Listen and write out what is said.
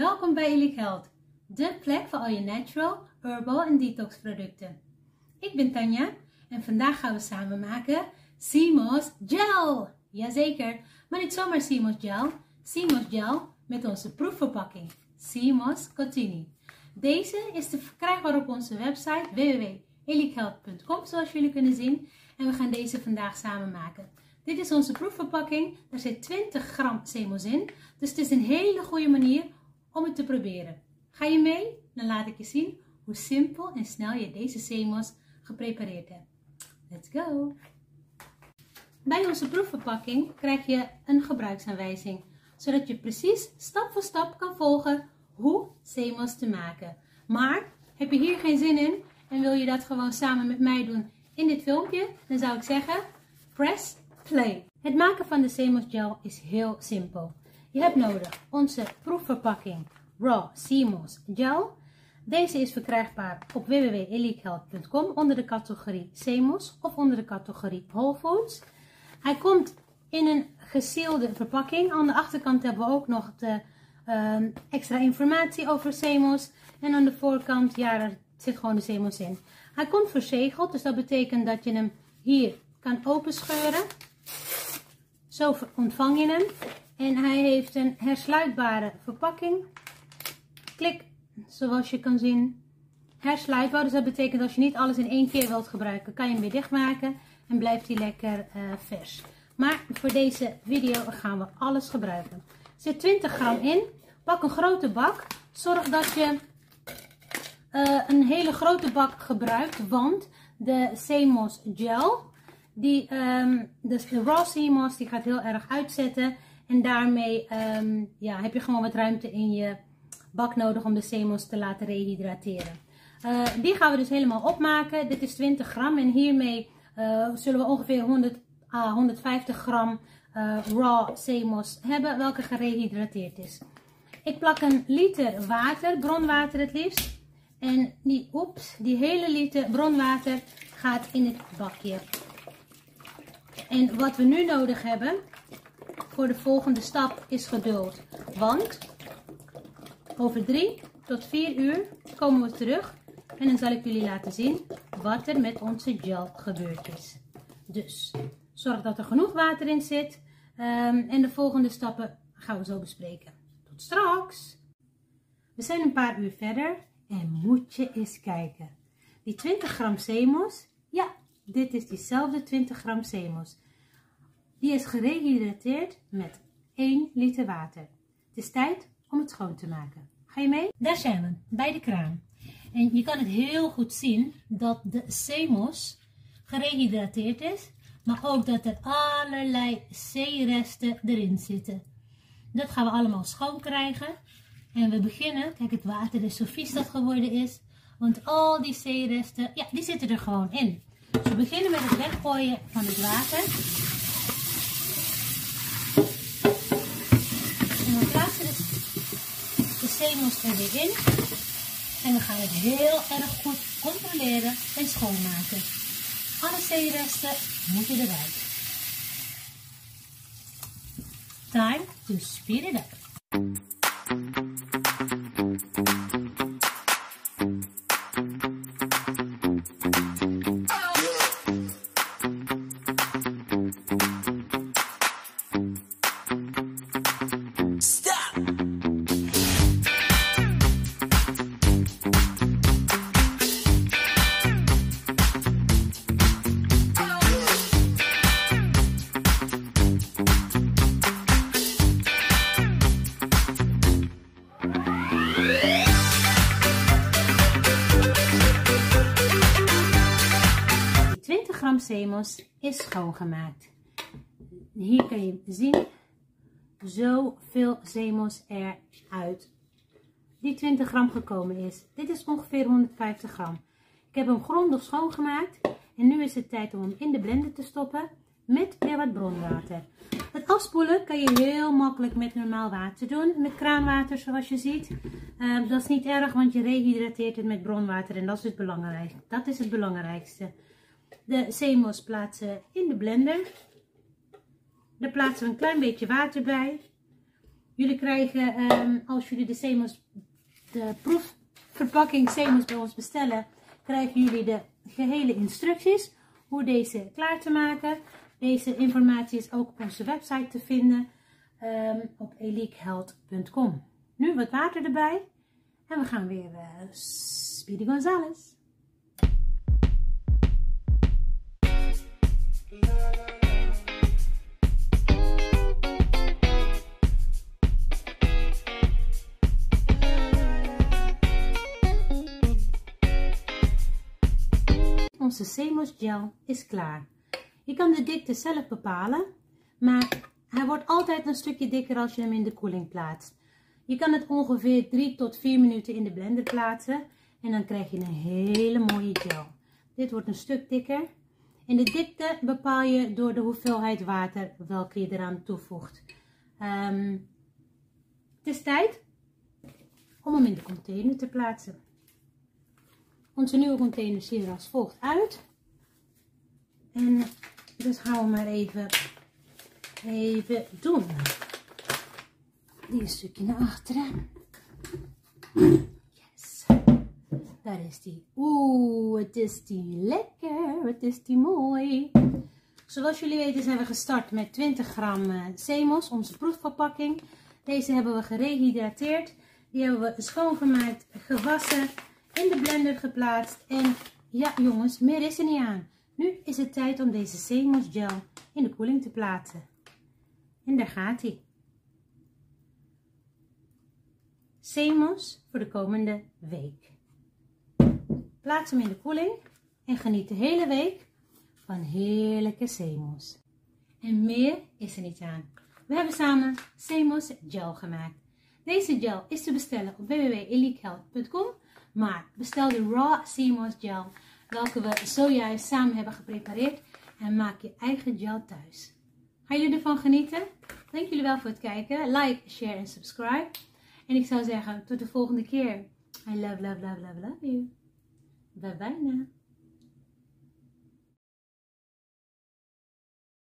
Welkom bij Elite Health, de plek voor al je natural, herbal en detox producten. Ik ben Tanja en vandaag gaan we samen maken CMOS Gel. Jazeker, maar niet zomaar CMOS Gel, CMOS Gel met onze proefverpakking CMOS Contini. Deze is te verkrijgbaar op onze website www.elitehealth.com zoals jullie kunnen zien en we gaan deze vandaag samen maken. Dit is onze proefverpakking. Daar zit 20 gram CMOS in. Dus het is een hele goede manier om het te proberen. Ga je mee? Dan laat ik je zien hoe simpel en snel je deze CMOS geprepareerd hebt. Let's go! Bij onze proefverpakking krijg je een gebruiksaanwijzing, zodat je precies stap voor stap kan volgen hoe CMOS te maken. Maar heb je hier geen zin in en wil je dat gewoon samen met mij doen in dit filmpje, dan zou ik zeggen, press play. Het maken van de CMOS gel is heel simpel. Je hebt nodig onze proefverpakking Raw CMOS Gel. Deze is verkrijgbaar op www.elitehealth.com onder de categorie CMOS of onder de categorie Whole Foods. Hij komt in een gesealde verpakking. Aan de achterkant hebben we ook nog de ehm, extra informatie over CMOS. En aan de voorkant, ja, er zit gewoon de CMOS in. Hij komt verzegeld, dus dat betekent dat je hem hier kan openscheuren. Zo ontvang je hem. En hij heeft een hersluitbare verpakking. Klik, zoals je kan zien. Hersluitbaar, dus dat betekent als je niet alles in één keer wilt gebruiken, kan je hem weer dichtmaken. En blijft hij lekker uh, vers. Maar voor deze video gaan we alles gebruiken. Er zit 20 gram in. Pak een grote bak. Zorg dat je uh, een hele grote bak gebruikt. Want de CMOS gel die, um, dus de raw CMOS die gaat heel erg uitzetten. En daarmee um, ja, heb je gewoon wat ruimte in je bak nodig om de CMOS te laten rehydrateren. Uh, die gaan we dus helemaal opmaken. Dit is 20 gram en hiermee uh, zullen we ongeveer 100 à 150 gram uh, raw CMOS hebben welke gerehydrateerd is. Ik plak een liter water, bronwater het liefst. En die, oeps, die hele liter bronwater gaat in het bakje. En wat we nu nodig hebben voor de volgende stap is geduld. Want over 3 tot 4 uur komen we terug en dan zal ik jullie laten zien wat er met onze gel gebeurd is. Dus zorg dat er genoeg water in zit um, en de volgende stappen gaan we zo bespreken. Tot straks! We zijn een paar uur verder en moet je eens kijken. Die 20 gram CMOS, ja, dit is diezelfde 20 gram CMOS. Die is gerehydrateerd met 1 liter water. Het is tijd om het schoon te maken. Ga je mee? Daar zijn we, bij de kraan. En je kan het heel goed zien dat de CMOS gerehydrateerd is, maar ook dat er allerlei C-resten erin zitten. Dat gaan we allemaal schoon krijgen. En we beginnen, kijk het water is zo vies dat geworden is, want al die C-resten, ja, die zitten er gewoon in. Dus we beginnen met het weggooien van het water. En we plaatsen de, de zeemels er weer in. En we gaan het heel erg goed controleren en schoonmaken. Alle zeeresten moeten eruit. Time to speed it up. 20 gram zeemels is schoongemaakt. Hier kun je zien zoveel zeemels eruit die 20 gram gekomen is. Dit is ongeveer 150 gram. Ik heb hem grondig schoongemaakt en nu is het tijd om hem in de blender te stoppen met weer wat bronwater. Het afspoelen kan je heel makkelijk met normaal water doen. Met kraanwater zoals je ziet. Uh, dat is niet erg, want je rehydrateert het met bronwater en dat is het belangrijkste. Dat is het belangrijkste. De zeemels plaatsen in de blender. Daar plaatsen we een klein beetje water bij. Jullie krijgen, ehm, als jullie de Semos, de proefverpakking Semos bij ons bestellen, krijgen jullie de gehele instructies hoe deze klaar te maken. Deze informatie is ook op onze website te vinden um, op eliekhealth.com. Nu wat water erbij en we gaan weer uh, Speedy Gonzales. Onze Semos gel is klaar. Je kan de dikte zelf bepalen, maar hij wordt altijd een stukje dikker als je hem in de koeling plaatst. Je kan het ongeveer 3 tot 4 minuten in de blender plaatsen en dan krijg je een hele mooie gel. Dit wordt een stuk dikker. En de dikte bepaal je door de hoeveelheid water welke je eraan toevoegt. Um, het is tijd om hem in de container te plaatsen. Onze nieuwe container ziet er als volgt uit. En dus gaan we maar even, even doen. Die een stukje naar achteren. Yes. Daar is die. Oeh, het is die lekker. Het is die mooi. Zoals jullie weten zijn we gestart met 20 gram uh, Semos, onze proefverpakking. Deze hebben we gerehydrateerd. Die hebben we schoongemaakt, gewassen in de blender geplaatst. En ja jongens, meer is er niet aan. Nu is het tijd om deze Semos gel in de koeling te plaatsen. En daar gaat hij. Semos voor de komende week. Plaats hem in de koeling en geniet de hele week van heerlijke Semos. En meer is er niet aan. We hebben samen Semos gel gemaakt. Deze gel is te bestellen op www.eliekehealth.com maar bestel de Raw Seamoss Gel, welke we zojuist samen hebben geprepareerd. En maak je eigen gel thuis. Gaan jullie ervan genieten? Dank jullie wel voor het kijken. Like, share en subscribe. En ik zou zeggen, tot de volgende keer. I love, love, love, love, love you. Bye bye now.